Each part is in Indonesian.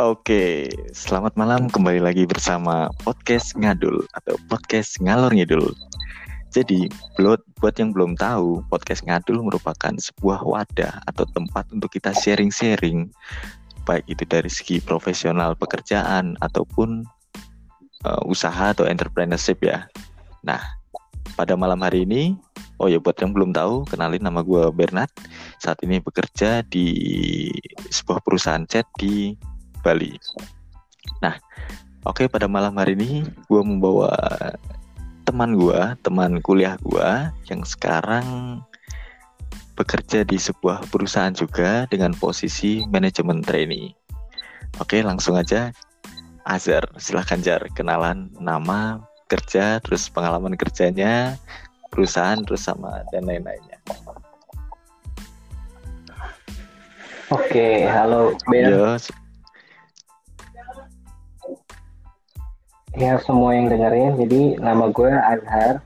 Oke, selamat malam kembali lagi bersama podcast ngadul atau podcast ngalor ngidul. Jadi, buat buat yang belum tahu, podcast ngadul merupakan sebuah wadah atau tempat untuk kita sharing-sharing, baik itu dari segi profesional pekerjaan ataupun uh, usaha atau entrepreneurship ya. Nah, pada malam hari ini, oh ya buat yang belum tahu, kenalin nama gue Bernard. Saat ini bekerja di sebuah perusahaan chat di Bali. Nah, oke okay, pada malam hari ini gue membawa teman gue, teman kuliah gue yang sekarang bekerja di sebuah perusahaan juga dengan posisi manajemen trainee. Oke, langsung aja. Azhar, silahkan Jar, kenalan nama, kerja, terus pengalaman kerjanya, perusahaan, terus sama dan lain-lainnya. Oke, halo Ben. Yo, ya semua yang dengerin jadi nama gue Azhar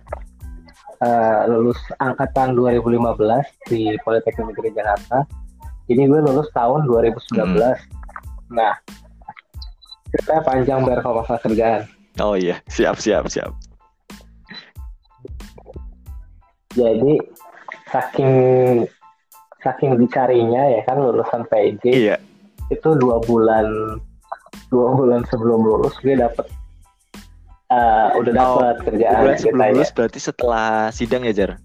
uh, lulus angkatan 2015 di Politeknik Negeri Jakarta jadi gue lulus tahun 2019 hmm. nah kita panjang biar kalau masalah kerjaan oh iya siap siap siap jadi saking saking dicarinya ya kan lulusan PJ iya. itu dua bulan dua bulan sebelum lulus gue dapet uh, udah dapat oh, kerjaan bulan sebelum lulus ya. berarti setelah sidang ya Jar oke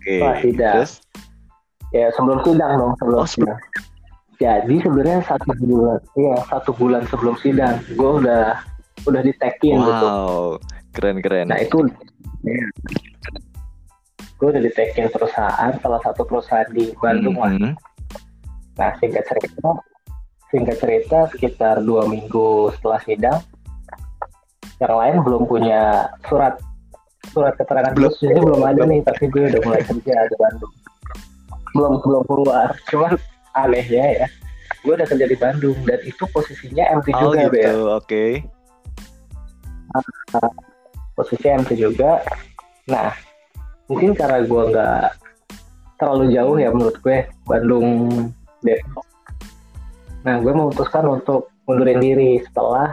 okay. sidang Terus? ya sebelum sidang dong sebelum oh, sidang jadi sebenarnya satu bulan iya satu bulan sebelum sidang gue udah udah ditekin wow, gitu keren keren nah itu ya, gue udah ditekin perusahaan salah satu perusahaan di Bandung mm -hmm. nah singkat cerita singkat cerita sekitar dua minggu setelah sidang yang lain belum punya surat surat keterangan belum. ini belum ada nih tapi gue udah mulai kerja di Bandung. Belum belum keluar cuman anehnya ya gue udah kerja di Bandung dan itu posisinya MT oh, juga gitu, ya? oke. Okay. nah, posisi MT juga. Nah mungkin karena gue nggak terlalu jauh ya menurut gue Bandung Depok. Nah gue memutuskan untuk mundurin diri setelah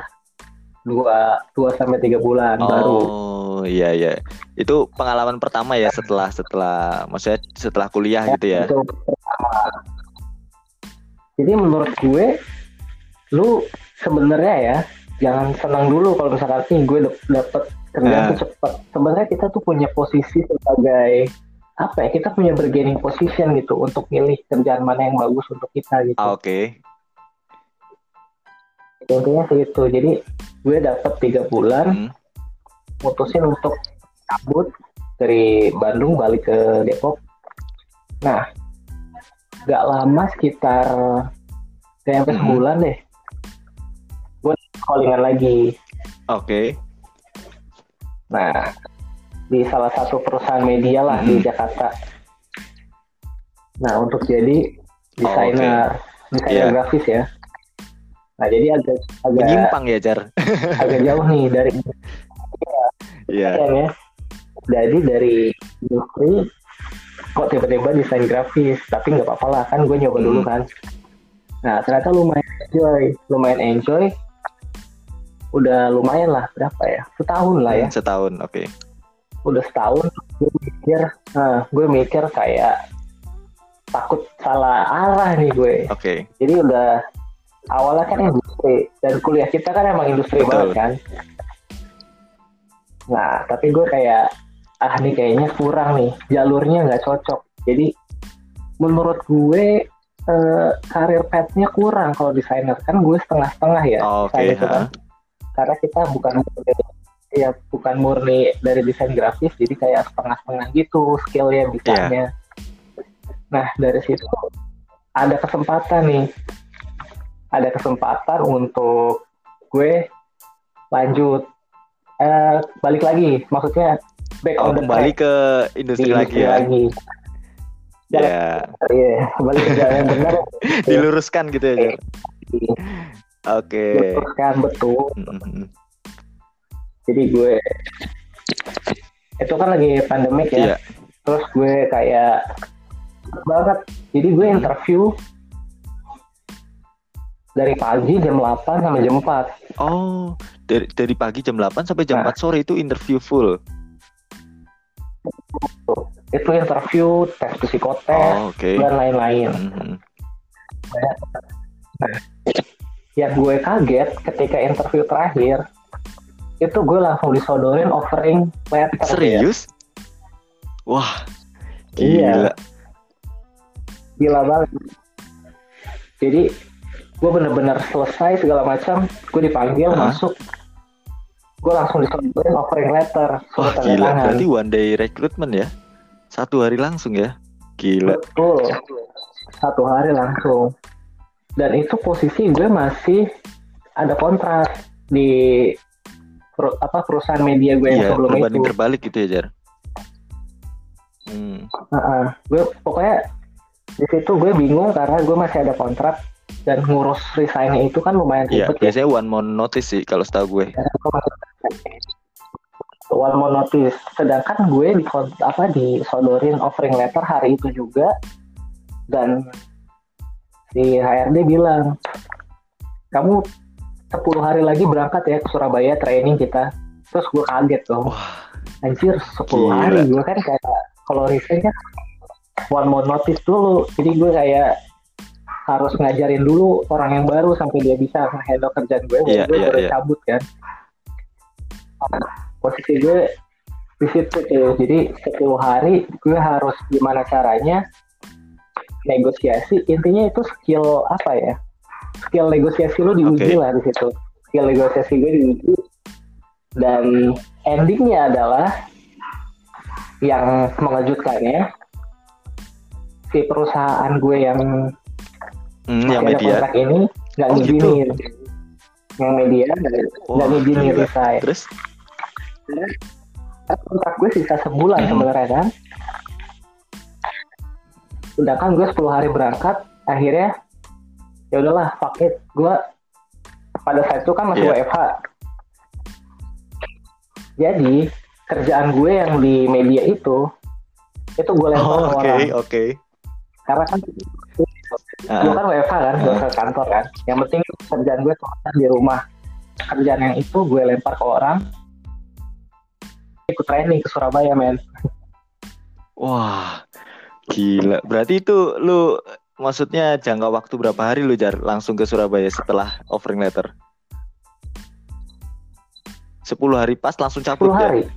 dua dua sampai tiga bulan oh, baru. Oh iya iya. Itu pengalaman pertama ya setelah setelah maksudnya setelah kuliah ya, gitu ya. Itu Jadi menurut gue lu sebenarnya ya jangan senang dulu kalau misalkan nih gue dapet kerjaan nah. tuh cepet. Sebenarnya kita tuh punya posisi sebagai apa ya kita punya bargaining position gitu untuk milih kerjaan mana yang bagus untuk kita gitu. Ah, Oke. Okay. Intinya segitu. Jadi gue dapet tiga bulan hmm. mutusin untuk cabut dari Bandung balik ke Depok nah gak lama sekitar kayak sampai hmm. sebulan deh gue callingan lagi oke okay. nah di salah satu perusahaan media lah hmm. di Jakarta nah untuk jadi desainer oh, okay. desainer yeah. grafis ya Nah jadi agak agak menyimpang ya Jar. agak jauh nih dari Iya. Yeah. ya. Jadi dari industri kok tiba-tiba desain grafis, tapi nggak apa-apa lah kan gue nyoba hmm. dulu kan. Nah ternyata lumayan enjoy, lumayan enjoy. Udah lumayan lah berapa ya? Setahun lah ya. Hmm, setahun, oke. Okay. Udah setahun gue mikir, nah, gue mikir kayak takut salah arah nih gue. Oke. Okay. Jadi udah awalnya kan industri dan kuliah kita kan emang industri Betul. banget kan nah tapi gue kayak ah nih kayaknya kurang nih jalurnya nggak cocok jadi menurut gue eh, karir petnya kurang kalau desainer kan gue setengah-setengah ya oh, okay, kan. karena kita bukan ya bukan murni dari desain grafis jadi kayak setengah-setengah gitu skillnya misalnya yeah. nah dari situ ada kesempatan nih ada kesempatan untuk gue lanjut eh, balik lagi maksudnya back oh, on kembali ke industri, lagi ya lagi. Ya, yeah. iya, balik ke jalan yang benar. Diluruskan gitu ya, Oke. Okay. Diluruskan betul. Mm-hmm. Jadi gue itu kan lagi pandemik ya. Yeah. Terus gue kayak banget. Jadi gue interview dari pagi jam 8 sampai jam 4. Oh, dari dari pagi jam 8 sampai jam nah. 4 sore itu interview full. Itu interview, tes psikotes, oh, okay. dan lain-lain. Mm -hmm. Nah, yang gue kaget ketika interview terakhir itu gue langsung disodorin offering letter. Serius? Ya. Wah, iya. gila. Iya. Gila banget. Jadi gue bener-bener selesai segala macam, gue dipanggil huh? masuk, gue langsung disodorin offering letter. Wah gila, tangan. berarti one day recruitment ya? Satu hari langsung ya? Gila. Betul. Satu hari langsung dan itu posisi gue masih ada kontrak di per, apa perusahaan media gue yang iya, sebelum itu terbalik gitu ya Jar hmm. uh -uh. gue pokoknya di situ gue bingung karena gue masih ada kontrak dan ngurus resignnya itu kan lumayan iya, ribet ya. biasanya one month notice sih kalau setahu gue. One month notice. Sedangkan gue di apa di sodorin offering letter hari itu juga dan si HRD bilang kamu 10 hari lagi berangkat ya ke Surabaya training kita. Terus gue kaget tuh anjir 10 Gila. hari gue kan kayak kalau resign kan one more notice dulu. Jadi gue kayak harus ngajarin dulu orang yang baru sampai dia bisa handle kerjaan gue yeah, gue yeah, yeah. cabut kan. Posisi gue di situ tuh. Jadi 10 hari gue harus gimana caranya negosiasi. Intinya itu skill apa ya? Skill negosiasi lu diuji okay. lah di situ. Skill negosiasi gue diuji. Dan endingnya adalah yang mengejutkannya si perusahaan gue yang hmm, yang media. kontrak ini nggak oh, ngizinin gitu. yang media nggak oh, ngizinin resign terus? Kontrak gue sisa sebulan hmm. sebenarnya kan? Sedangkan gue 10 hari berangkat akhirnya ya udahlah fuck it. Gue pada saat itu kan masih yeah. WFH jadi kerjaan gue yang di media itu itu gue lempar oh, okay, orang. oke. Okay. karena kan uh. gue kan WFH kan gue uh. ke kantor kan yang penting kerjaan gue tuh di rumah kerjaan yang itu gue lempar ke orang ikut training ke Surabaya men wah Gila, berarti itu lu maksudnya jangka waktu berapa hari lu jar langsung ke Surabaya setelah offering letter? 10 hari pas langsung cabut 10 hari. Ya?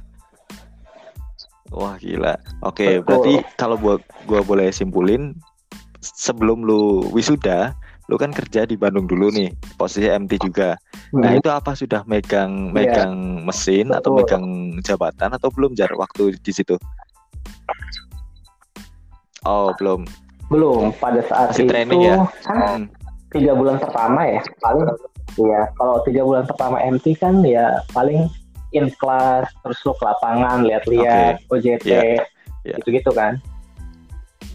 Wah gila. Oke, okay, berarti kalau gua gua boleh simpulin sebelum lu wisuda, lu kan kerja di Bandung dulu nih, posisi MT juga. Hmm. Nah, itu apa sudah megang iya. megang yeah. mesin Betul. atau megang jabatan atau belum jar waktu di situ? Oh belum. Belum. Pada saat Masih itu ya? kan hmm. tiga bulan pertama ya paling. Iya. Kalau tiga bulan pertama MT kan ya paling in class terus lo ke lapangan lihat-lihat okay. OJT yeah. Yeah. gitu-gitu kan.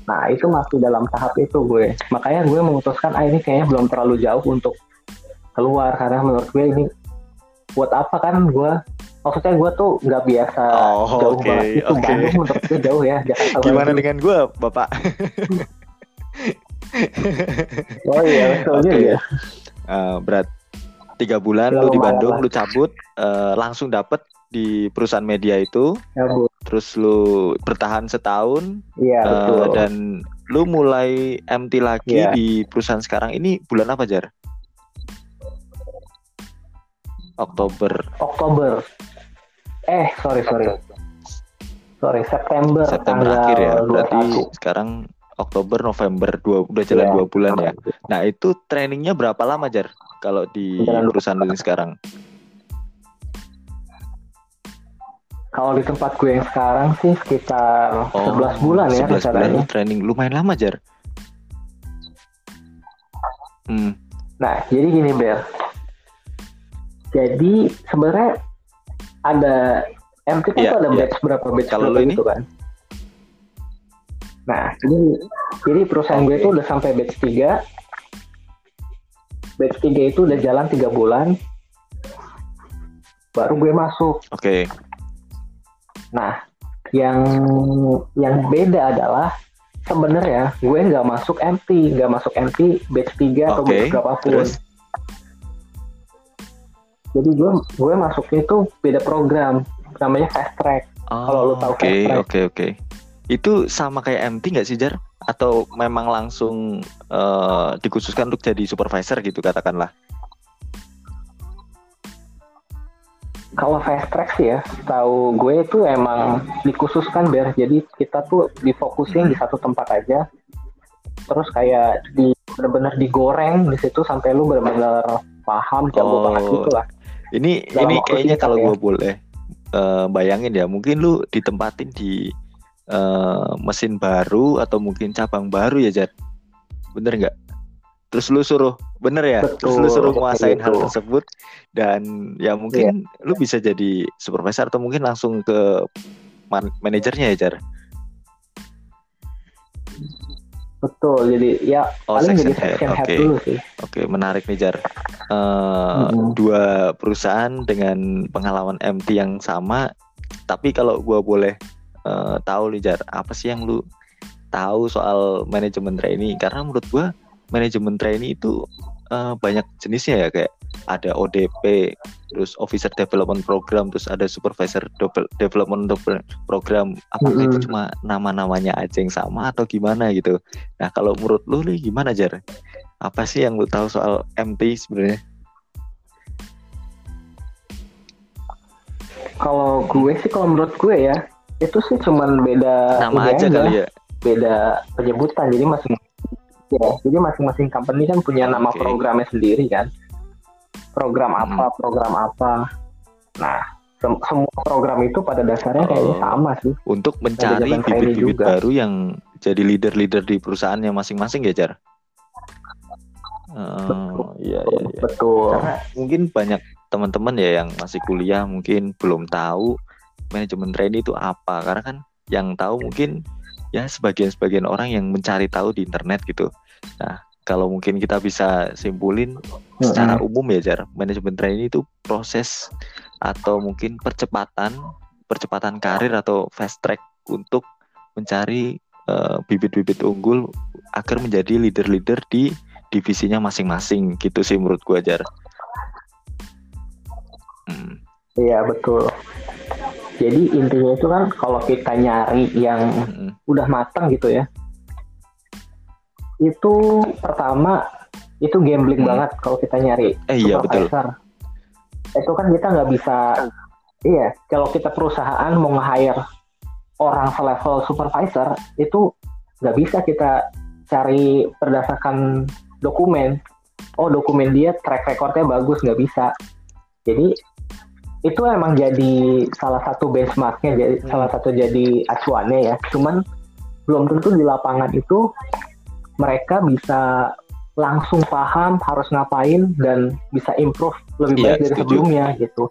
Nah itu masih dalam tahap itu gue. Makanya gue memutuskan ah ini kayaknya belum terlalu jauh untuk keluar karena menurut gue ini buat apa kan gue maksudnya gue tuh nggak biasa oh, jauh okay, banget itu okay. Bandung menurut gue jauh ya Jakarta gimana dengan gue bapak oh iya betul okay. juga uh, berat tiga bulan lu di Bandung lu cabut uh, langsung dapet di perusahaan media itu ya, terus lu bertahan setahun ya, uh, betul. dan lu mulai MT lagi ya. di perusahaan sekarang ini bulan apa jar? Oktober. Oktober. Eh sorry sorry. Sorry September September akhir ya. berarti 21. sekarang Oktober November dua udah jalan yeah. dua bulan ya. Nah itu trainingnya berapa lama jar kalau di jalan perusahaan ini sekarang kalau di tempat gue yang sekarang sih sekitar oh, 11 bulan ya 11 bulan training. Lumayan lama jar. Hmm. nah jadi gini Bel. Jadi sebenarnya ada MT kan yeah, ada yeah. batch berapa? Batch kalau lo ini? gitu kan? Nah jadi jadi perusahaan okay. gue itu udah sampai batch 3 batch 3 itu udah jalan tiga bulan. Baru gue masuk. Oke. okay. Nah yang yang beda adalah sebenarnya gue nggak masuk MT nggak masuk MT batch 3 okay. atau batch berapapun. Terus? jadi gue gue masuknya itu beda program namanya fast track. Oh, kalau lu tahu oke oke oke. Itu sama kayak MT nggak sih Jar? Atau memang langsung uh, dikhususkan untuk jadi supervisor gitu katakanlah kalau fast track sih ya, tahu gue itu emang dikhususkan biar jadi kita tuh difokusin di satu tempat aja. Terus kayak di benar-benar digoreng di situ sampai lu benar-benar paham jago oh, banget gitu lah. Ini Dalam ini kayaknya kalau ya. gue boleh uh, bayangin ya, mungkin lu ditempatin di uh, mesin baru atau mungkin cabang baru ya, Jad. Bener nggak? Terus lu suruh bener ya betul, terus lu suruh menguasain hal tersebut dan ya mungkin yeah. lu bisa jadi supervisor atau mungkin langsung ke man manajernya ya Jar betul jadi ya oh, paling jadi section head, okay. dulu sih oke okay, menarik nih Jar uh, mm-hmm. dua perusahaan dengan pengalaman MT yang sama tapi kalau gua boleh uh, tahu nih Jar apa sih yang lu tahu soal manajemen training karena menurut gua manajemen trainee itu uh, banyak jenisnya ya kayak ada ODP, terus Officer Development Program, terus ada Supervisor Development Program. Apakah mm -hmm. itu cuma nama-namanya aja yang sama atau gimana gitu? Nah kalau menurut lu nih gimana Jar? Apa sih yang lu tahu soal MT sebenarnya? Kalau gue sih kalau menurut gue ya itu sih cuman beda nama aja kali ya. Beda penyebutan jadi masih Ya, jadi masing-masing company kan punya okay. nama programnya sendiri kan. Program hmm. apa, program apa. Nah, sem semua program itu pada dasarnya oh. kayaknya sama sih. Untuk mencari bibit-bibit baru yang jadi leader-leader di perusahaannya masing-masing ya, Jar? Oh, iya, iya, iya. Betul. Karena mungkin banyak teman-teman ya yang masih kuliah mungkin belum tahu manajemen training itu apa. Karena kan yang tahu mungkin ya sebagian-sebagian orang yang mencari tahu di internet gitu. Nah, kalau mungkin kita bisa simpulin hmm. secara umum ya Jar, manajemen training itu proses atau mungkin percepatan percepatan karir atau fast track untuk mencari uh, bibit-bibit unggul agar menjadi leader-leader di divisinya masing-masing gitu sih menurut gua Jar. Hmm. Iya betul. Jadi intinya itu kan kalau kita nyari yang hmm. udah matang gitu ya, itu pertama itu gambling hmm. banget kalau kita nyari eh, iya, betul. Itu kan kita nggak bisa, iya. Kalau kita perusahaan mau nge-hire orang selevel supervisor itu nggak bisa kita cari berdasarkan dokumen. Oh dokumen dia track recordnya bagus nggak bisa. Jadi itu emang jadi salah satu benchmarknya jadi hmm. salah satu jadi acuannya ya cuman belum tentu di lapangan itu mereka bisa langsung paham harus ngapain dan bisa improve lebih iya, baik dari sebelumnya gitu.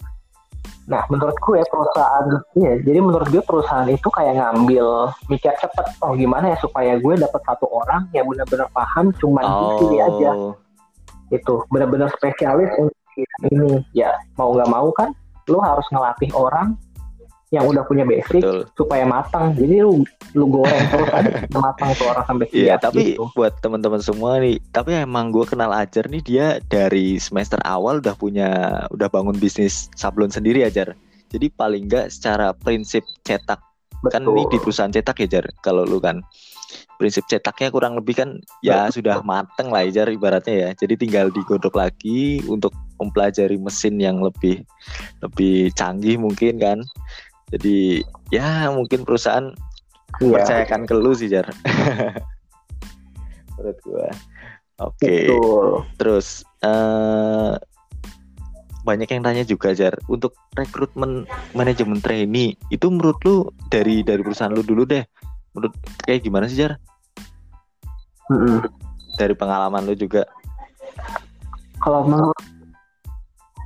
Nah, menurut gue perusahaan, ya, jadi menurut gue perusahaan itu kayak ngambil mikir cepet, oh gimana ya supaya gue dapat satu orang yang benar-benar paham, cuman oh. di sini aja, itu benar-benar spesialis untuk ini. Ya mau nggak mau kan, lu harus ngelatih orang yang udah punya basic Betul. supaya matang. Jadi lu lu goreng terus ada matang tuh orang sampai siap. Iya, tapi gitu. buat teman-teman semua nih, tapi emang gue kenal Ajar nih dia dari semester awal udah punya udah bangun bisnis sablon sendiri Ajar. Jadi paling enggak secara prinsip cetak Betul. kan ini di perusahaan cetak ya Jar kalau lu kan prinsip cetaknya kurang lebih kan ya Betul. sudah mateng lah Jar ibaratnya ya. Jadi tinggal digodok lagi untuk mempelajari mesin yang lebih lebih canggih mungkin kan. Jadi ya mungkin perusahaan iya. percayakan ke lu sih jar. Menurut gua. Oke. Okay. terus uh, banyak yang tanya juga jar. Untuk rekrutmen manajemen trainee itu menurut lu dari dari perusahaan lu dulu deh menurut kayak gimana sih jar? Mm -hmm. dari pengalaman lu juga. Kalau menurut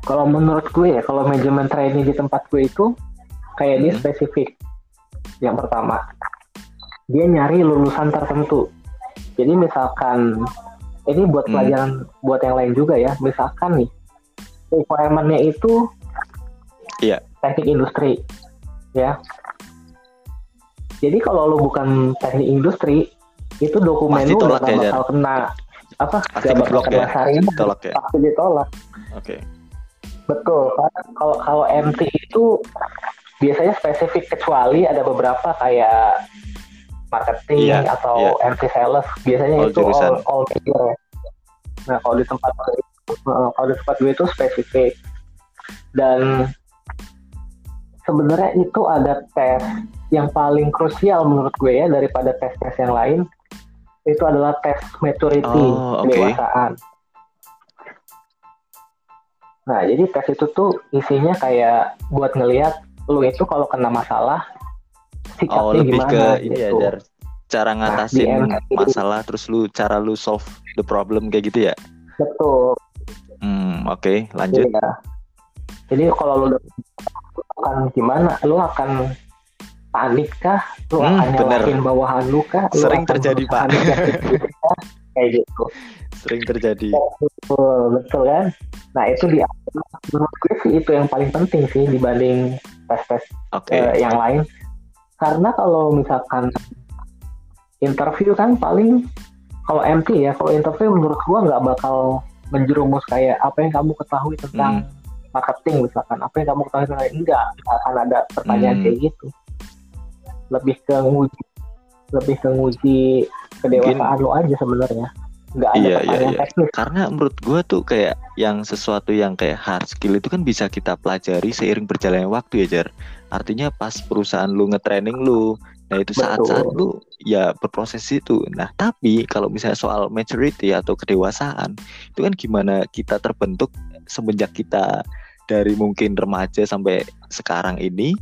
kalau menurut gue ya kalau manajemen training di tempat gue itu kayak hmm. dia spesifik yang pertama dia nyari lulusan tertentu jadi misalkan ini buat hmm. pelajaran buat yang lain juga ya misalkan nih requirementnya itu iya. teknik industri ya jadi kalau lu bukan teknik industri itu dokumen lu udah ya, bakal kena apa pasti gak bakal ya? ditolak ya? pasti ditolak oke okay Betul. Kalau kalau MT itu biasanya spesifik kecuali ada beberapa kayak marketing yeah, atau yeah. MT sales biasanya all itu jurusan. all all major ya. Nah kalau di tempat kalau di tempat gue itu spesifik dan sebenarnya itu ada tes yang paling krusial menurut gue ya daripada tes-tes yang lain itu adalah tes maturity oh, okay. kedewasaan. Nah, jadi tes itu tuh isinya kayak buat ngelihat lu itu kalau kena masalah sikapnya oh, lebih gimana ke ini gitu. ya, cara nah, ngatasin nah, masalah terus lu cara lu solve the problem kayak gitu ya. Betul. Hmm, oke, okay, lanjut. Jadi, ya. Jadi kalau lu akan gimana? Lu akan panik kah? Lu hmm, akan nyalahin bawahan lu kah? Lu Sering terjadi, Pak. kayak gitu. Sering terjadi. Betul, betul kan? Nah, itu di menurut gue sih itu yang paling penting sih dibanding tes-tes okay. uh, yang lain. Karena kalau misalkan interview kan paling kalau MT ya, kalau interview menurut gue nggak bakal menjerumus kayak apa yang kamu ketahui tentang hmm. marketing misalkan, apa yang kamu ketahui tentang enggak akan ada pertanyaan hmm. kayak gitu. Lebih ke nguji, lebih ke nguji kedewasaan Mungkin, lo aja sebenarnya nggak ada iya, iya, iya. Karena menurut gue tuh kayak yang sesuatu yang kayak hard skill itu kan bisa kita pelajari seiring berjalannya waktu ya Jar. Artinya pas perusahaan lu ngetraining lu, nah itu saat-saat lu ya berproses itu. Nah tapi kalau misalnya soal maturity atau kedewasaan itu kan gimana kita terbentuk semenjak kita dari mungkin remaja sampai sekarang ini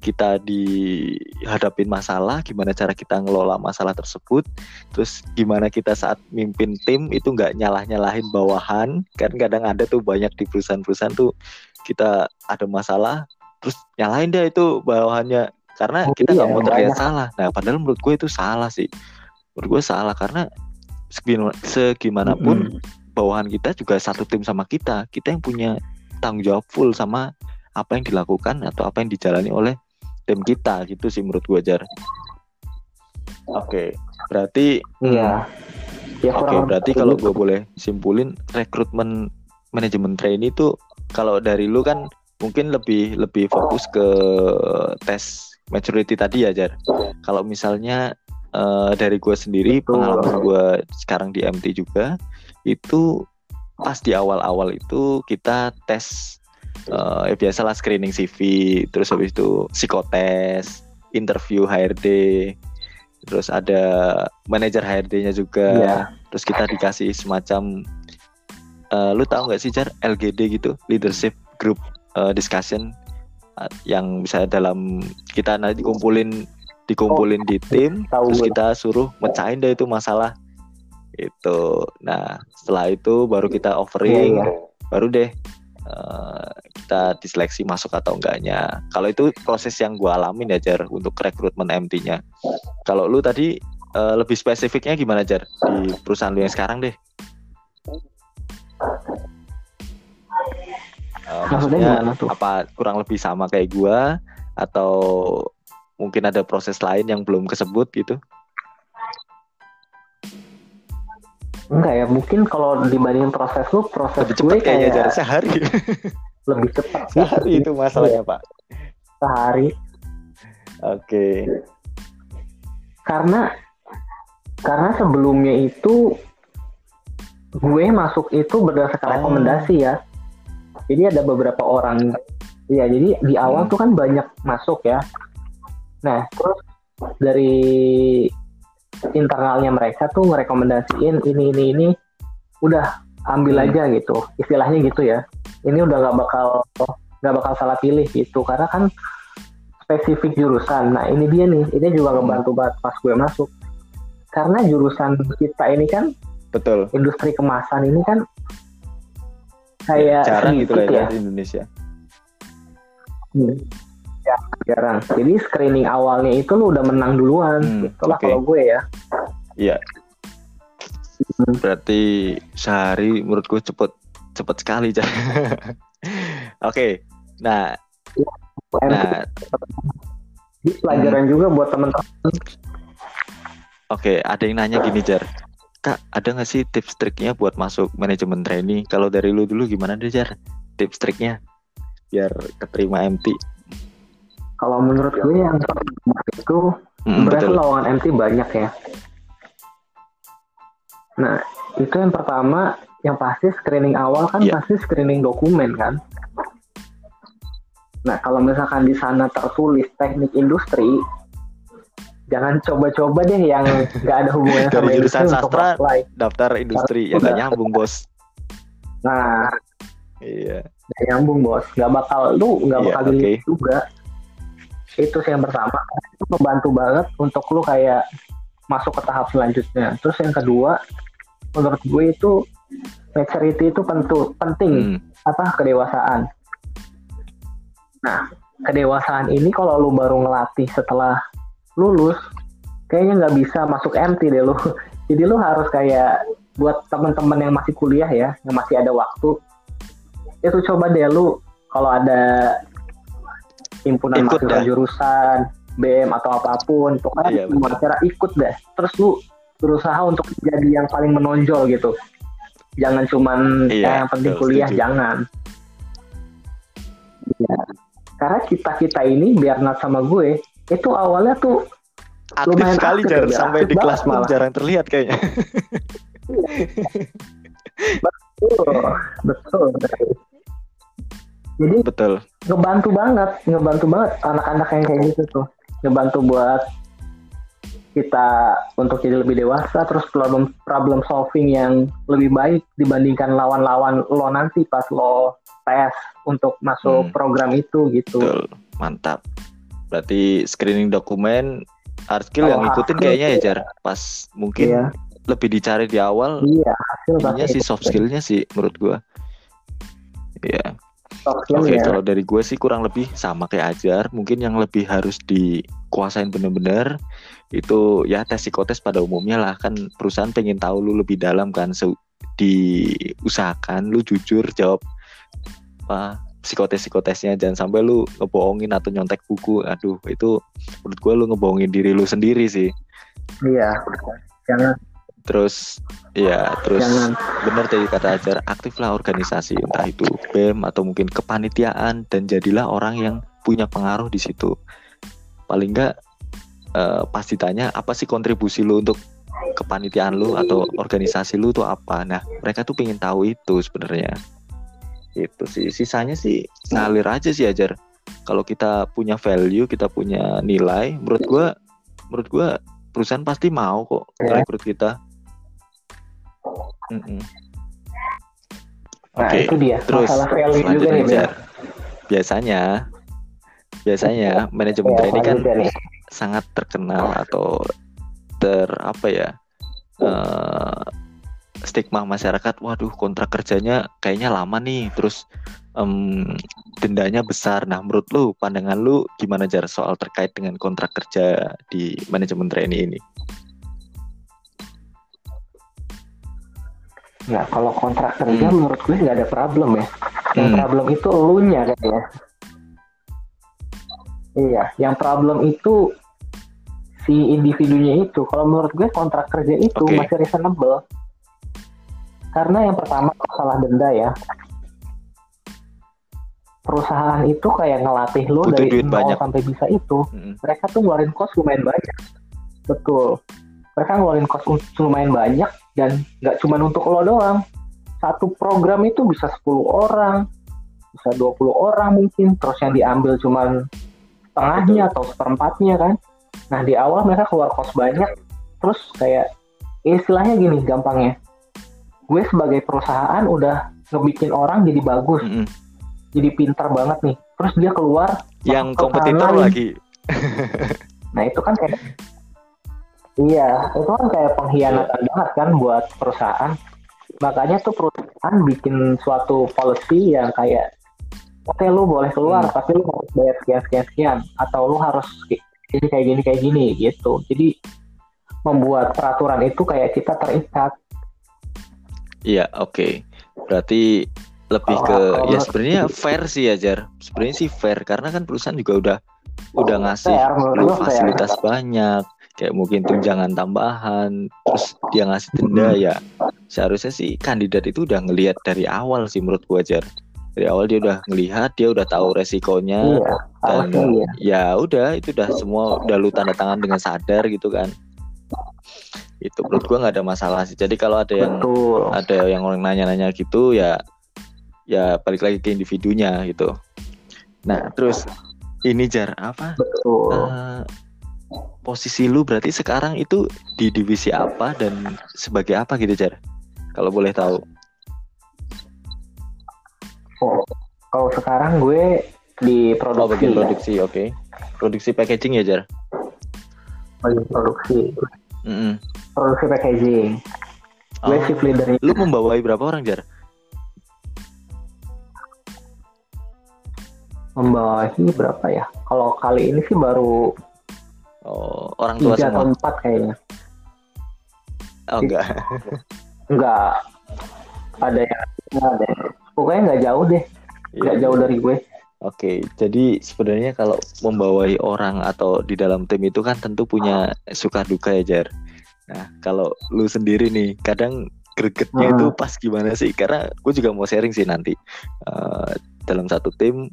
kita dihadapin masalah, gimana cara kita ngelola masalah tersebut, terus gimana kita saat mimpin tim itu nggak nyalah-nyalahin bawahan, kan kadang ada tuh banyak di perusahaan-perusahaan tuh kita ada masalah, terus nyalahin dia itu bawahannya karena oh, kita nggak iya, mau terlihat banyak. salah. Nah, padahal menurut gue itu salah sih. Menurut gue salah karena segimanapun mm -hmm. bawahan kita juga satu tim sama kita, kita yang punya tanggung jawab full sama apa yang dilakukan atau apa yang dijalani oleh tim kita gitu sih menurut gue jar. Oke okay, berarti iya. Ya, oke okay, berarti kalau gue boleh simpulin rekrutmen manajemen trainee itu kalau dari lu kan mungkin lebih lebih fokus ke tes maturity tadi ya jar. Kalau misalnya uh, dari gue sendiri Betul. pengalaman gue sekarang di MT juga itu pas di awal-awal itu kita tes uh, ya biasalah screening CV terus habis itu psikotes interview HRD terus ada manajer HRD-nya juga. Yeah. terus kita dikasih semacam uh, lu tahu nggak sih jar LGD gitu? Leadership group uh, discussion uh, yang bisa dalam kita nanti kumpulin dikumpulin oh, di tim tahu terus kita suruh mecahin deh itu masalah. Itu. Nah setelah itu baru kita offering. yeah, yeah. baru deh uh, kita diseleksi masuk atau enggaknya. Kalau itu proses yang gue alamin ya Jar untuk rekrutmen MT-nya. Kalau lu tadi uh, lebih spesifiknya gimana Jar di perusahaan lu yang sekarang deh? Uh, maksudnya apa kurang lebih sama kayak gue atau mungkin ada proses lain yang belum kesebut gitu? Enggak ya, mungkin kalau dibandingin proses lu, proses lebih cepat kayaknya kayak... sehari. lebih cepat sehari itu masalahnya pak sehari oke okay. karena karena sebelumnya itu gue masuk itu berdasarkan oh. rekomendasi ya jadi ada beberapa orang ya jadi di awal hmm. tuh kan banyak masuk ya nah terus dari internalnya mereka tuh ngerekomendasiin ini ini ini udah ambil hmm. aja gitu. Istilahnya gitu ya. Ini udah nggak bakal nggak bakal salah pilih gitu. Karena kan spesifik jurusan. Nah ini dia nih. Ini juga hmm. ngebantu banget pas gue masuk. Karena jurusan kita ini kan betul. industri kemasan ini kan kayak ya, jarang gitu lah ya, ya. di Indonesia. Hmm. Ya jarang jadi screening awalnya itu lu udah menang duluan hmm, itulah okay. kalau gue ya iya hmm. berarti sehari menurut gue cepet cepet sekali Oke, okay. nah, nah, ini pelajaran hmm. juga buat teman-teman. Oke, okay, ada yang nanya gini Jar, Kak, ada nggak sih tips triknya buat masuk manajemen trainee? Kalau dari lu dulu gimana deh Jar? tips triknya biar keterima MT kalau menurut gue yang itu hmm, berarti lowongan MT banyak ya. Nah itu yang pertama yang pasti screening awal kan yeah. pasti screening dokumen kan. Nah kalau misalkan di sana tertulis teknik industri jangan coba-coba deh yang nggak ada hubungannya sama jurusan sastra daftar industri yang nggak nyambung bos. Nah. Iya. Gak nyambung bos. Nggak bakal lu nggak iya, bakal okay. juga itu sih yang pertama. Itu membantu banget untuk lu kayak masuk ke tahap selanjutnya. Terus yang kedua menurut gue itu maturity itu pentu, penting. Hmm. apa? Kedewasaan. Nah kedewasaan ini kalau lu baru ngelatih setelah lulus kayaknya nggak bisa masuk MT deh lu. Jadi lu harus kayak buat teman-teman yang masih kuliah ya yang masih ada waktu. Itu coba deh lu kalau ada himpunan ikut mahasiswa jurusan BM atau apa pun pokoknya iya, semua cara ikut deh terus lu berusaha untuk jadi yang paling menonjol gitu. Jangan cuman iya, yang penting kuliah setuju. jangan. Ya. karena kita kita ini biar nggak sama gue itu awalnya tuh aktif lumayan sekali aktif, jarang ya, sampai di kelas malah. Jarang terlihat kayaknya. betul, betul. Jadi betul. Ngebantu banget, ngebantu banget anak-anak yang kayak gitu tuh. Ngebantu buat kita untuk jadi lebih dewasa terus problem problem solving yang lebih baik dibandingkan lawan-lawan lo nanti pas lo tes untuk masuk hmm. program itu gitu. Betul, mantap. Berarti screening dokumen hard skill oh, yang ngikutin kayaknya ya Jar. Pas mungkin iya. lebih dicari di awal. Iya, hasil sih soft skillnya sih menurut gua. Iya. Oke, okay, ya. kalau dari gue sih kurang lebih sama kayak Ajar. Mungkin yang lebih harus dikuasain bener-bener itu ya tes psikotes pada umumnya lah. Kan perusahaan pengen tahu lu lebih dalam kan so, diusahakan lu jujur jawab apa psikotes psikotesnya jangan sampai lu ngebohongin atau nyontek buku. Aduh itu menurut gue lu ngebohongin diri lu sendiri sih. Iya. Jangan terus ya terus jangan. bener tadi kata ajar aktiflah organisasi entah itu bem atau mungkin kepanitiaan dan jadilah orang yang punya pengaruh di situ. Paling enggak uh, pas ditanya apa sih kontribusi lu untuk kepanitiaan lu atau organisasi lu tuh apa? Nah mereka tuh pengen tahu itu sebenarnya. Itu sih. Sisanya sih ngalir aja sih ajar. Kalau kita punya value kita punya nilai menurut gua menurut gua perusahaan pasti mau kok ya. rekrut kita mm -mm. nah okay. itu dia terus masalah value juga nih ajar. biasanya biasanya manajemen ya, ini kan nih. sangat terkenal atau ter apa ya uh, stigma masyarakat waduh kontrak kerjanya kayaknya lama nih terus um, dendanya besar nah menurut lu pandangan lu gimana jar soal terkait dengan kontrak kerja di manajemen trainee ini Nah, kalau kontrak kerja hmm. menurut gue nggak ada problem ya. Yang hmm. problem itu elunya kayaknya. Iya, yang problem itu si individunya itu. Kalau menurut gue kontrak kerja itu okay. masih reasonable. Karena yang pertama masalah denda ya. Perusahaan itu kayak ngelatih lo dari nol sampai bisa itu. Hmm. Mereka tuh ngeluarin kos lumayan banyak. Betul. Mereka ngeluarin kos lumayan banyak dan nggak cuma untuk lo doang. Satu program itu bisa 10 orang, bisa 20 orang mungkin. Terus yang diambil cuma setengahnya atau seperempatnya kan. Nah di awal mereka keluar kos banyak. Terus kayak istilahnya gini gampangnya gue sebagai perusahaan udah ngebikin orang jadi bagus mm -hmm. jadi pintar banget nih terus dia keluar yang kompetitor lagi nah itu kan kayak iya itu kan kayak pengkhianatan yeah. banget kan buat perusahaan makanya tuh perusahaan bikin suatu policy yang kayak oke okay, lu boleh keluar hmm. tapi lu harus bayar sekian sekian sekian atau lu harus ini kayak gini kayak gini gitu jadi membuat peraturan itu kayak kita terikat Iya, oke. Okay. Berarti lebih ke oh, ya sebenarnya fair sih ya Jar. Sebenarnya sih fair karena kan perusahaan juga udah udah ngasih fair, fasilitas fair. banyak kayak mungkin tunjangan tambahan terus dia ngasih denda hmm. ya seharusnya sih kandidat itu udah ngelihat dari awal sih menurut gua Jar dari awal dia udah ngelihat dia udah tahu resikonya iya, dan iya. ya udah itu udah semua udah lu tanda tangan dengan sadar gitu kan itu menurut gua nggak ada masalah sih jadi kalau ada yang Betul. ada yang orang nanya-nanya gitu ya ya balik lagi ke individunya gitu nah terus ini jar apa Betul. Eh, posisi lu berarti sekarang itu di divisi apa dan sebagai apa gitu jar kalau boleh tahu Oh, kalau sekarang gue di oh produksi. bagian ya. produksi oke produksi packaging ya jar Bagian produksi. Mm-mm. Produksi packaging. Gue Oh, shift leadernya. lu membawai berapa orang jar Membawahi berapa ya? Kalau kali ini sih baru oh orang tua tiga atau semua empat kayaknya. oh enggak Enggak. Ada yang ada. yang- Pokoknya nggak jauh deh. Nggak Iya. jauh dari gue. Oke, jadi sebenarnya kalau membawahi orang atau di dalam tim itu kan tentu punya suka duka ya Jar. Nah, kalau lu sendiri nih, kadang gregetnya Hmm. itu pas gimana sih? Karena gue juga mau sharing sih nanti Eh, dalam satu tim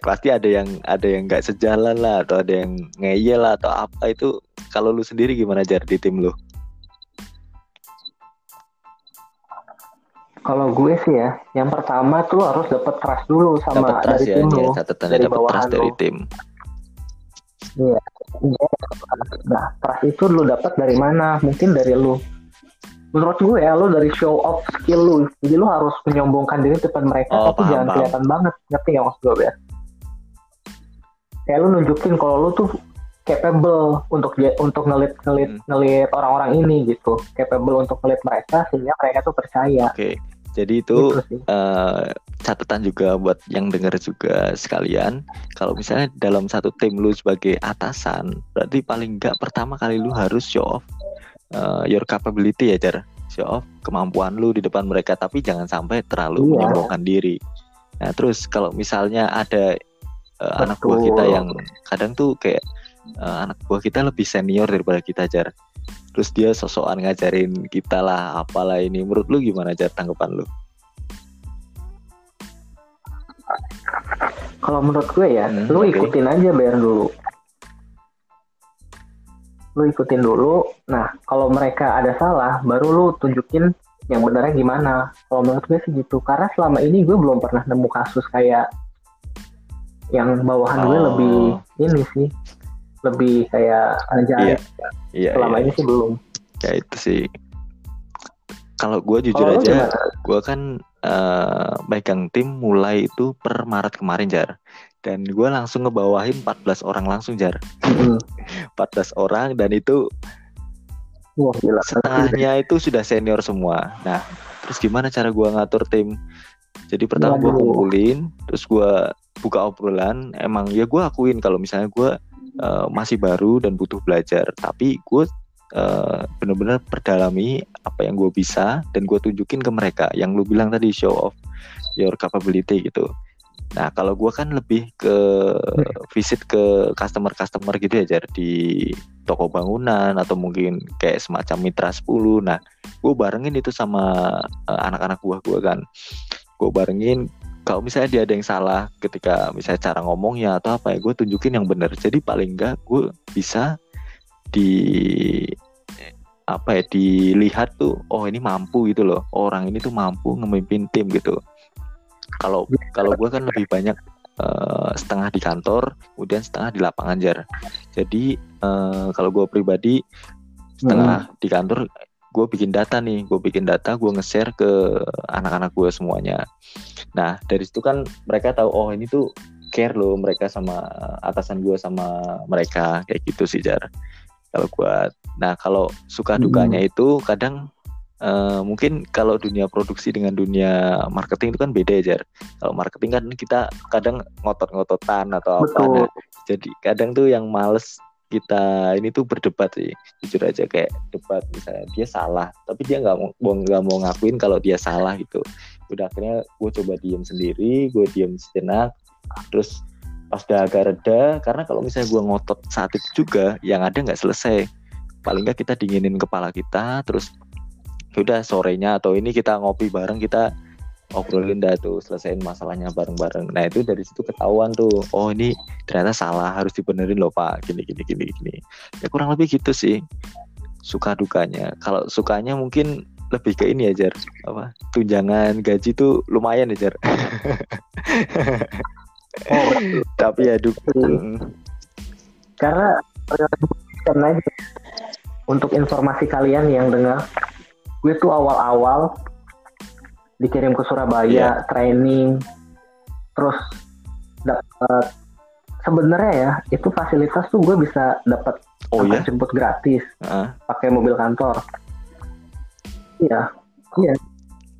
pasti ada yang ada yang nggak sejalan lah atau ada yang ngeyel lah atau apa itu. Kalau lu sendiri gimana Jar di tim lu? Kalau gue sih ya, yang pertama tuh harus dapat trust dulu sama Dapat trust dari ya, tim ya catatannya dari dapat bawahan trust dari lu. tim. Iya. Nah, trust itu lu dapat dari mana? Mungkin dari lu. Menurut gue ya, lu dari show off skill lu. Jadi lu harus menyombongkan diri depan mereka, Oh, tapi paham, jangan paham. kelihatan banget. Ngerti nggak maksud gue, ya? Kayak lu nunjukin kalau lu tuh capable untuk untuk ngelit ngelit Hmm. ngelit orang-orang ini gitu capable untuk ngelit mereka sehingga mereka tuh percaya Oke, jadi itu gitu eh, catatan juga buat yang dengar juga sekalian. Kalau misalnya dalam satu tim lu sebagai atasan, berarti paling nggak pertama kali lu harus show off eh, your capability ya, Jar. Show off kemampuan lu di depan mereka, tapi jangan sampai terlalu Iya. menyombongkan diri. Nah, terus kalau misalnya ada eh, anak buah kita yang kadang tuh kayak eh, anak buah kita lebih senior daripada kita, Jar. Terus dia sosokan ngajarin kita lah, apalah ini. Menurut lu gimana, Jar, tanggapan lu? kalau menurut gue ya Hmm, lu oke. ikutin aja bayar dulu lu ikutin dulu nah kalau mereka ada salah baru lu tunjukin yang benarnya gimana kalau menurut gue sih gitu karena selama ini gue belum pernah nemu kasus kayak yang bawahan gue Oh. lebih ini sih lebih kayak ajaib Iya, selama iya. ini sih belum ya itu sih. Kalau gue jujur lu aja, gue kan eh, megang tim mulai itu per Maret kemarin jar, dan gue langsung ngebawahin 14 orang langsung jar, Mm-mm. 14 orang dan itu wah gila setengahnya itu sudah senior semua. Nah, terus gimana cara gue ngatur tim? Jadi pertama gue kumpulin, terus gue buka obrolan. Emang ya gue akuin kalau misalnya gue eh, masih baru dan butuh belajar, tapi gue eh, bener-bener perdalami apa yang gue bisa dan gue tunjukin ke mereka. Yang lu bilang tadi show off your capability gitu. Nah kalau gue kan lebih ke visit ke customer-customer gitu ya Jar di toko bangunan atau mungkin kayak semacam mitra 10 nah gue barengin itu sama eh, anak-anak buah gue kan gue barengin kalau misalnya dia ada yang salah ketika misalnya cara ngomongnya atau apa ya gue tunjukin yang benar. Jadi paling enggak gue bisa di apa ya dilihat tuh oh ini mampu gitu loh. Orang ini tuh mampu ngemimpin tim gitu. Kalau kalau gue kan lebih banyak eh, setengah di kantor kemudian setengah di lapangan jar. Jadi eh, kalau gue pribadi setengah di kantor gue bikin data nih gue bikin data gue nge-share ke anak-anak gue semuanya. Nah dari situ kan mereka tahu oh ini tuh care loh mereka sama atasan gue sama mereka kayak gitu sih jar kalau gue nah kalau suka dukanya itu kadang eh, mungkin kalau dunia produksi dengan dunia marketing itu kan beda ya jar. Kalau marketing kan kita kadang ngotot-ngototan atau apa Nah, jadi kadang tuh yang males kita ini tuh berdebat sih jujur aja kayak debat misalnya dia salah tapi dia nggak mau nggak mau ngakuin kalau dia salah gitu. Udah akhirnya gue coba diem sendiri gue diem sejenak terus pas udah agak reda karena kalau misalnya gue ngotot saat itu juga yang ada nggak selesai. Paling nggak kita dinginin kepala kita terus ya udah sorenya atau ini kita ngopi bareng kita obrolin dah tuh selesaiin masalahnya bareng-bareng. Nah itu dari situ ketahuan tuh oh ini ternyata salah harus dibenerin loh pak. Gini gini gini gini. Ya kurang lebih gitu sih suka dukanya. Kalau sukanya mungkin lebih ke ini ya Jar. Apa? Tunjangan gaji tuh lumayan ya oh, tapi ya dukung. Karena karena untuk informasi kalian yang dengar gue tuh awal-awal dikirim ke Surabaya yeah. training terus dapat sebenarnya ya itu fasilitas tuh gue bisa dapat oh, yeah? jemput gratis uh. pakai mobil kantor iya iya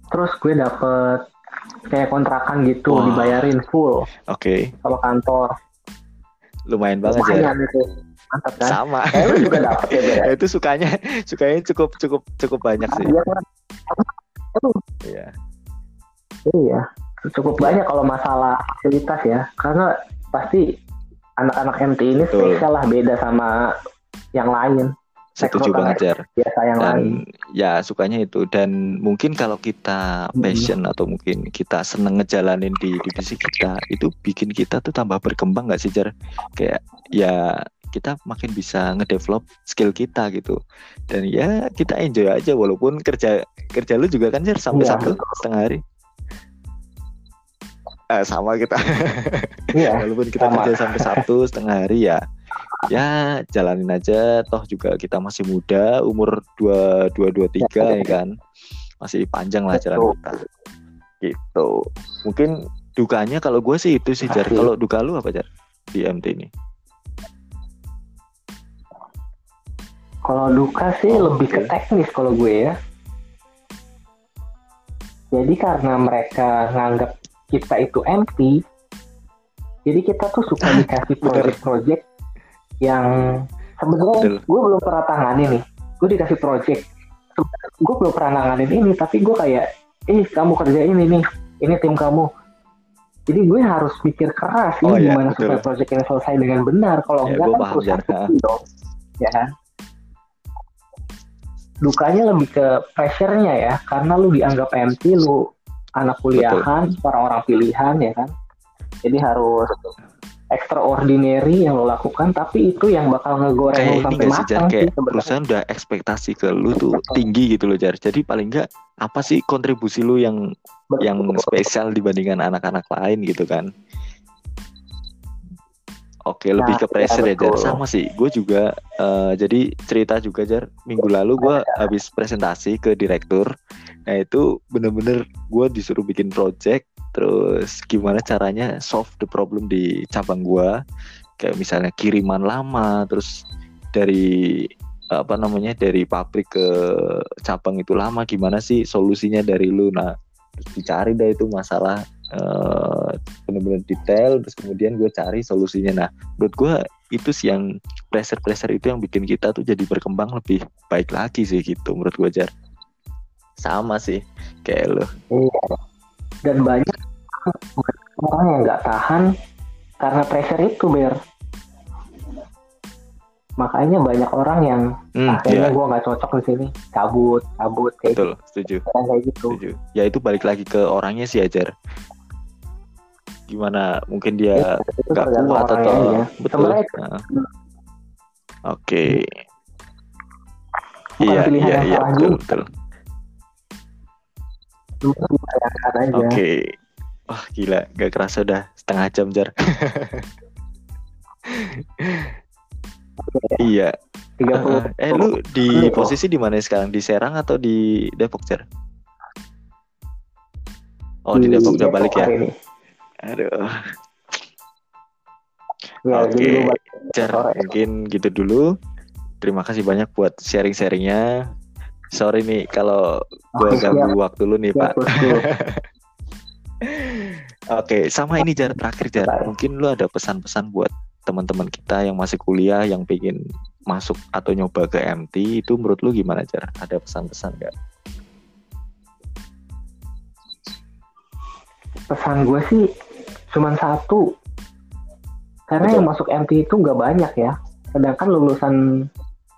terus gue dapet kayak kontrakan gitu wow. dibayarin full oke okay. kalau kantor lumayan banget lumayan ya itu mantap kan sama eh, juga dapet ya, ya itu sukanya sukanya cukup cukup cukup banyak sih iya Iya. Iya, cukup banyak kalau masalah fasilitas ya, karena pasti anak-anak MT ini spesial lah beda sama yang lain. Setuju banget Jar. Biasa yang dan lain. ya sukanya itu dan mungkin kalau kita passion hmm. atau mungkin kita seneng ngejalanin di divisi kita itu bikin kita tuh tambah berkembang gak sih Jar? Kayak ya kita makin bisa ngedevelop skill kita gitu. Dan ya kita enjoy aja walaupun kerja kerja lu juga kan sih sampai ya. satu setengah hari. Eh, sama kita. Ya, walaupun kita sama. kerja sampai satu setengah hari ya ya jalanin aja. Toh juga kita masih muda umur dua dua dua tiga ya kan? Masih panjang lah jalan kita. Gitu. Mungkin dukanya kalau gue sih itu sih jar. Kalau duka lu apa jar di MT ini Kalau duka sih oh, lebih okay. ke teknis kalau gue ya. Jadi karena mereka nganggap kita itu empty, jadi kita tuh suka dikasih project-project yang sebenarnya gue belum pernah tangani nih. Gue dikasih project, gue belum pernah nanganin ini, tapi gue kayak, eh kamu kerjain ini, ini tim kamu. Jadi gue harus mikir keras oh, ini iya, gimana supaya project ini selesai dengan benar. Kalau ya, enggak kan perusahaan dong, ya kan dukanya lebih ke pressure-nya ya. Karena lu dianggap empty lu anak kuliahan orang-orang pilihan ya kan? Jadi harus extraordinary yang lo lakukan tapi itu yang bakal ngegoreng kayak lu sampai matang sih, kayak perusahaan udah ekspektasi ke lu tuh Betul. tinggi gitu loh Jar. Jadi paling enggak apa sih kontribusi lu yang Betul. yang spesial dibandingkan anak-anak lain gitu kan Oke, nah, lebih ke pressure ya, Jar. Sama sih, gue juga. Uh, jadi cerita juga, Jar. Minggu lalu gue ya. habis presentasi ke direktur. Nah itu bener-bener gue disuruh bikin project. Terus gimana caranya solve the problem di cabang gue. Kayak misalnya kiriman lama, terus dari apa namanya dari pabrik ke cabang itu lama gimana sih solusinya dari lu nah terus dicari dah itu masalah uh, benar-benar detail terus kemudian gue cari solusinya nah menurut gue itu sih yang pressure pressure itu yang bikin kita tuh jadi berkembang lebih baik lagi sih gitu menurut gue jar sama sih kayak lo iya. dan banyak orang yang nggak tahan karena pressure itu ber makanya banyak orang yang hmm, akhirnya yeah. gue nggak cocok di sini cabut cabut kayak betul gitu. setuju kayak gitu setuju. ya itu balik lagi ke orangnya sih ajar gimana mungkin dia iya, nggak ya, kuat atau ya. betul nah. oke okay. iya iya iya betul betul oke okay. wah gila gak kerasa udah setengah jam jar Iya. 30. Uh, eh lu di posisi di mana sekarang? Di Serang atau di Depok, Cer? Oh, di, di Depok udah balik ya. Ini. Aduh. Ya, Oke, okay. Mungkin gitu dulu. Terima kasih banyak buat sharing-sharingnya. Sorry nih kalau gue ganggu waktu lu nih, Pak. Oke, okay, sama ini Jar terakhir Jar. Mungkin lu ada pesan-pesan buat teman-teman kita yang masih kuliah yang pengen masuk atau nyoba ke MT itu menurut lu gimana cara ada pesan-pesan gak? Pesan gue sih cuma satu. Karena Betul. yang masuk MT itu nggak banyak ya. Sedangkan lulusan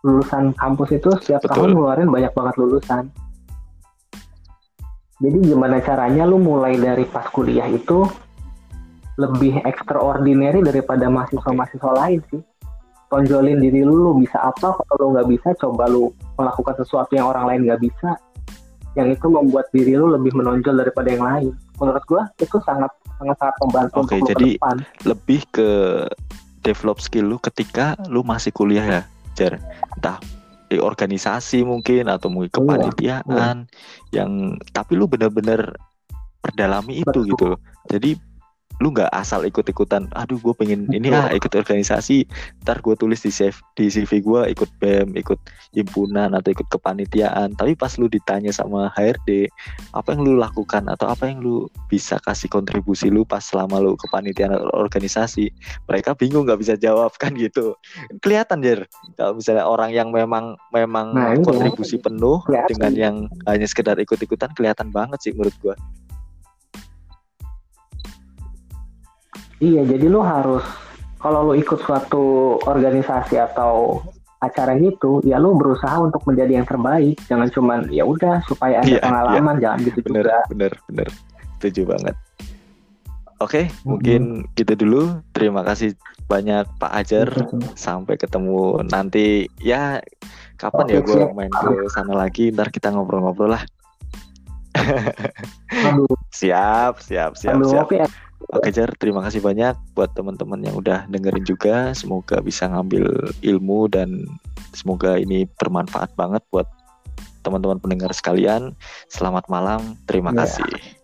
lulusan kampus itu setiap Betul. tahun ngeluarin banyak banget lulusan. Jadi gimana caranya lu mulai dari pas kuliah itu lebih extraordinary daripada mahasiswa-mahasiswa lain sih? Tonjolin diri lu, lu bisa apa? Kalau lu nggak bisa coba lu melakukan sesuatu yang orang lain nggak bisa yang itu membuat diri lu lebih menonjol daripada yang lain menurut gua itu sangat sangat sangat membantu Oke, okay, jadi depan. lebih ke develop skill lu ketika lu masih kuliah ya, Jar. Entah di organisasi mungkin atau mungkin iya, kepanitiaan iya. yang tapi lu bener-bener perdalami itu Betul. gitu. Jadi lu nggak asal ikut-ikutan aduh gue pengen ini ah ikut organisasi ntar gue tulis di CV, di CV gue ikut BEM ikut himpunan atau ikut kepanitiaan. Tapi pas lu ditanya sama HRD apa yang lu lakukan atau apa yang lu bisa kasih kontribusi lu pas selama lu kepanitiaan atau organisasi? Mereka bingung nggak bisa jawab kan gitu. Kelihatan jer. Kalau misalnya orang yang memang memang nah, kontribusi penuh kelihatan. dengan yang hanya sekedar ikut-ikutan kelihatan banget sih menurut gue Iya, jadi lu harus kalau lu ikut suatu organisasi atau acara gitu, ya lu berusaha untuk menjadi yang terbaik. Jangan cuman ya udah supaya ada yeah, pengalaman, yeah. jangan gitu bener, juga. Bener, bener, setuju banget. Oke, okay, mm-hmm. mungkin gitu dulu. Terima kasih banyak Pak Ajar. Mm-hmm. Sampai ketemu nanti. Ya, kapan okay, ya gue main ke sana lagi? Ntar kita ngobrol-ngobrol lah. siap, siap, siap, Aduh, siap. Okay. Oke Jar, terima kasih banyak buat teman-teman yang udah dengerin juga. Semoga bisa ngambil ilmu dan semoga ini bermanfaat banget buat teman-teman pendengar sekalian. Selamat malam, terima ya. kasih.